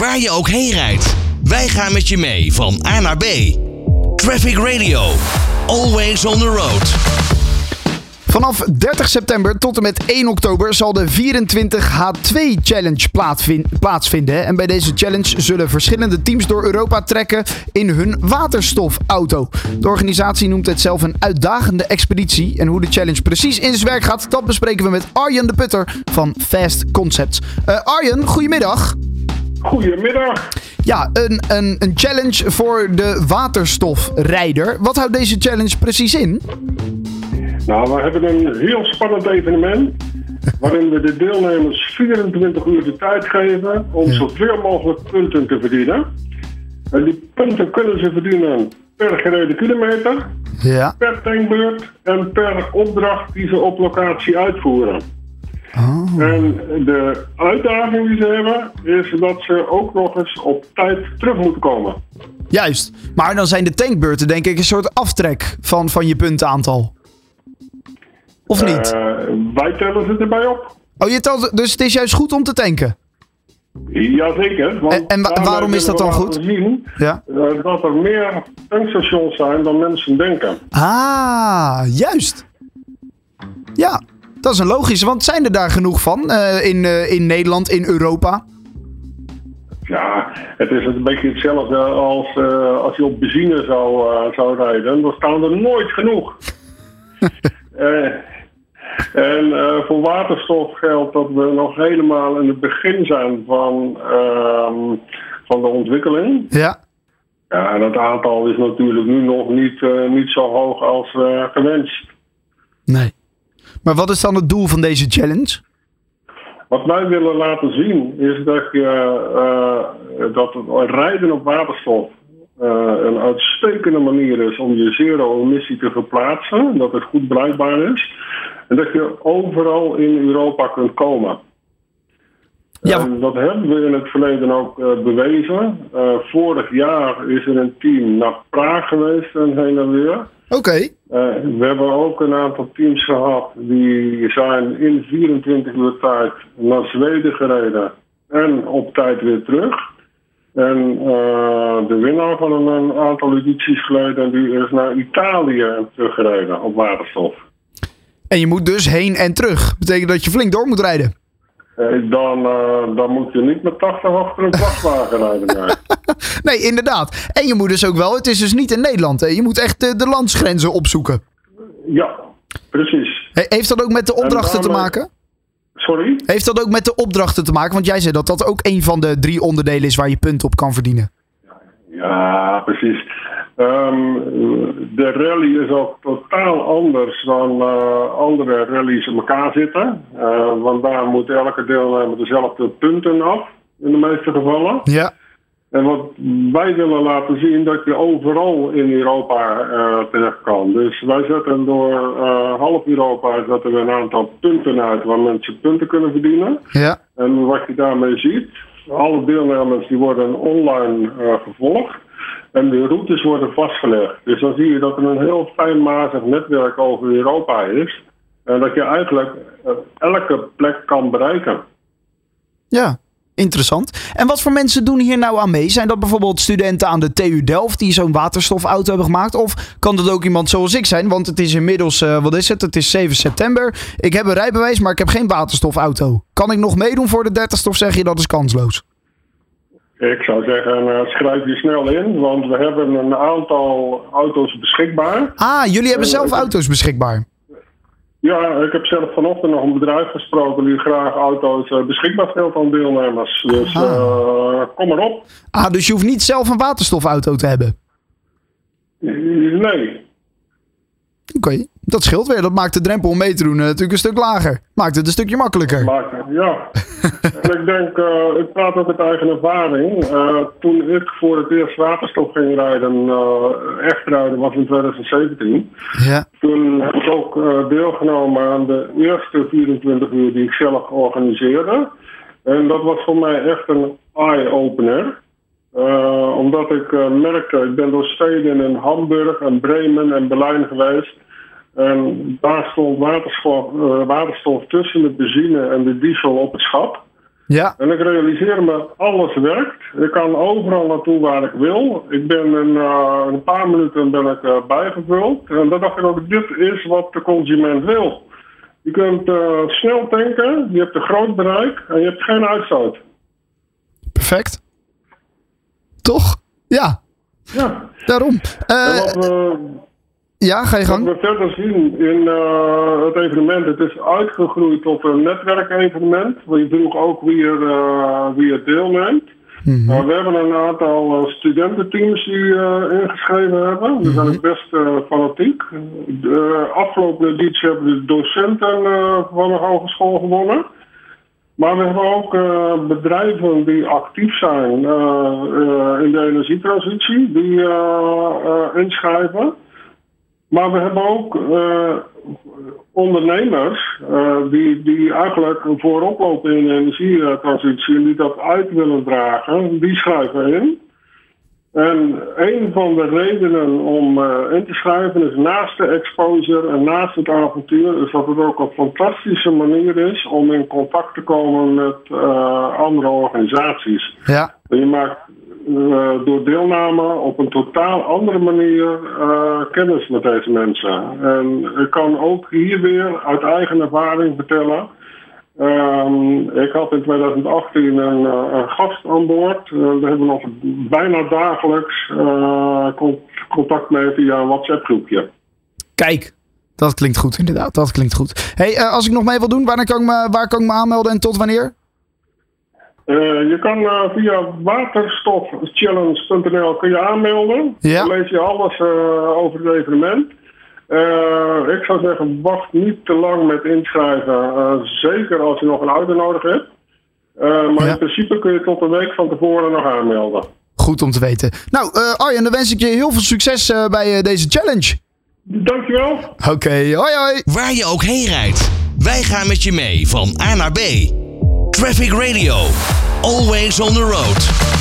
waar je ook heen rijdt. Wij gaan met je mee van A naar B. Traffic Radio. Always on the road. Vanaf 30 september tot en met 1 oktober zal de 24H2 Challenge plaatsvinden. En bij deze challenge zullen verschillende teams door Europa trekken in hun waterstofauto. De organisatie noemt het zelf een uitdagende expeditie. En hoe de challenge precies in zijn werk gaat, dat bespreken we met Arjen de Putter van Fast Concepts. Uh, Arjen, goedemiddag. Goedemiddag. Ja, een, een, een challenge voor de waterstofrijder. Wat houdt deze challenge precies in? Nou, we hebben een heel spannend evenement. Waarin we de deelnemers 24 uur de tijd geven om zoveel mogelijk punten te verdienen. En die punten kunnen ze verdienen per gereden kilometer, ja. per tankbeurt en per opdracht die ze op locatie uitvoeren. Oh. En de uitdaging die ze hebben is dat ze ook nog eens op tijd terug moeten komen. Juist, maar dan zijn de tankbeurten denk ik een soort aftrek van, van je puntenaantal. Of niet? Uh, wij tellen ze erbij op. Oh, je telt, dus het is juist goed om te tanken? Jazeker. En, en waarom is dat dan goed? Zien, ja? Uh, dat er meer tankstations zijn dan mensen denken. Ah, juist. Ja, dat is een logische. Want zijn er daar genoeg van uh, in, in Nederland, in Europa? Ja, het is een beetje hetzelfde als als je op benzine zou, zou rijden. Dan staan er nooit genoeg. En voor waterstof geldt dat we nog helemaal in het begin zijn van, uh, van de ontwikkeling. Ja. Ja, dat aantal is natuurlijk nu nog niet, niet zo hoog als gewenst. Nee. Maar wat is dan het doel van deze challenge? Wat wij willen laten zien is dat, je, dat het rijden op waterstof een uitstekende manier is om je zero-emissie te verplaatsen. Dat het goed bruikbaar is. En dat je overal in Europa kunt komen. Ja. En dat hebben we in het verleden ook uh, bewezen. Vorig jaar is er een team naar Praag geweest en heen en weer. Oké. Okay. Uh, we hebben ook een aantal teams gehad die zijn in 24 uur tijd naar Zweden gereden en op tijd weer terug. En de winnaar van een aantal edities geleden die is naar Italië teruggereden op waterstof. En je moet dus heen en terug. Betekent dat je flink door moet rijden. Dan, uh, dan moet je niet met 80 achter een vrachtwagen rijden. nee, inderdaad. En je moet dus ook wel, het is dus niet in Nederland. Hè? Je moet echt de, de landsgrenzen opzoeken. Ja, precies. Heeft dat ook met de opdrachten te maken? Sorry? Heeft dat ook met de opdrachten te maken? Want jij zei dat dat ook een van de drie onderdelen is waar je punten op kan verdienen. Ja, precies. Um, de rally is ook totaal anders dan uh, andere rallies in elkaar zitten. Uh, want daar moet elke deelnemer dezelfde punten af, in de meeste gevallen. Ja. En wat wij willen laten zien, dat je overal in Europa uh, terecht kan. Dus wij zetten door half Europa zetten we een aantal punten uit waar mensen punten kunnen verdienen. Ja. En wat je daarmee ziet, alle deelnemers die worden online gevolgd. En de routes worden vastgelegd. Dus dan zie je dat er een heel fijnmazig netwerk over Europa is. En dat je eigenlijk elke plek kan bereiken. Ja, interessant. En wat voor mensen doen hier nou aan mee? Zijn dat bijvoorbeeld studenten aan de TU Delft die zo'n waterstofauto hebben gemaakt? Of kan dat ook iemand zoals ik zijn? Want het is inmiddels, uh, wat is het? Het is 7 september. Ik heb een rijbewijs, maar ik heb geen waterstofauto. Kan ik nog meedoen voor de 30 of zeg je dat is kansloos? Ik zou zeggen, uh, schrijf je snel in, want we hebben een aantal auto's beschikbaar. Ah, jullie hebben uh, zelf auto's beschikbaar? Ja, ik heb zelf vanochtend nog een bedrijf gesproken die graag auto's uh, beschikbaar stelt aan deelnemers. Dus kom maar op. Ah, dus je hoeft niet zelf een waterstofauto te hebben? Nee. Okay. dat scheelt weer. Dat maakt de drempel om mee te doen natuurlijk een stuk lager. Maakt het een stukje makkelijker. Maakt, ja. en ik denk, uh, ik praat ook uit eigen ervaring. Uh, toen ik voor het eerst waterstof ging rijden, uh, echt rijden, was in 2017. Ja. Toen heb ik ook deelgenomen aan de eerste 24 uur die ik zelf organiseerde. En dat was voor mij echt een eye-opener. omdat ik merkte, ik ben door steden in Hamburg en Bremen en Berlijn geweest. En daar stond waterstof, uh, waterstof tussen de benzine en de diesel op het schap. Ja. En ik realiseer me, alles werkt. Ik kan overal naartoe waar ik wil. Ik ben in uh, een paar minuten ben ik, uh, bijgevuld. En dan dacht ik ook, dit is wat de consument wil. Je kunt uh, snel tanken, je hebt een groot bereik en je hebt geen uitstoot. Perfect. Toch? Ja. Ja. Daarom. wat we, ja, ga je gang. Wat we verder zien in uh, het evenement, het is uitgegroeid tot een netwerkevenement. Je vroeg ook wie er, uh, wie er deelneemt. Mm -hmm. uh, we hebben een aantal studententeams die ingeschreven hebben. Die zijn ook best fanatiek. De afgelopen editie hebben de docenten van de hogeschool gewonnen. Maar we hebben ook uh, bedrijven die actief zijn uh, uh, in de energietransitie, die inschrijven. Maar we hebben ook ondernemers die, die eigenlijk voorop lopen in de energietransitie en die dat uit willen dragen, die schrijven in. En een van de redenen om uh, in te schrijven is naast de exposure en naast het avontuur, is dat het ook een fantastische manier is om in contact te komen met andere organisaties. Ja. Je maakt uh, door deelname op een totaal andere manier kennis met deze mensen. En ik kan ook hier weer uit eigen ervaring vertellen. Um, ik had in 2018 een, een gast aan boord. Uh, daar hebben we nog bijna dagelijks uh, contact mee via een WhatsApp-groepje. Kijk, dat klinkt goed inderdaad. Dat klinkt goed. Hey, uh, als ik nog mee wil doen, waar kan ik me, waar kan ik me aanmelden en tot wanneer? Je kan via waterstofchallenge.nl kun je aanmelden. Ja. Dan lees je alles over het evenement. Uh, ik zou zeggen, wacht niet te lang met inschrijven. Uh, zeker als je nog een auto nodig hebt. Uh, maar Ja. in principe kun je tot een week van tevoren nog aanmelden. Goed om te weten. Nou, eh, Arjen, dan wens ik je heel veel succes eh, bij eh, deze challenge. Dankjewel. Oké, hoi hoi. Waar je ook heen rijdt, wij gaan met je mee van A naar B. Traffic Radio. Always on the road.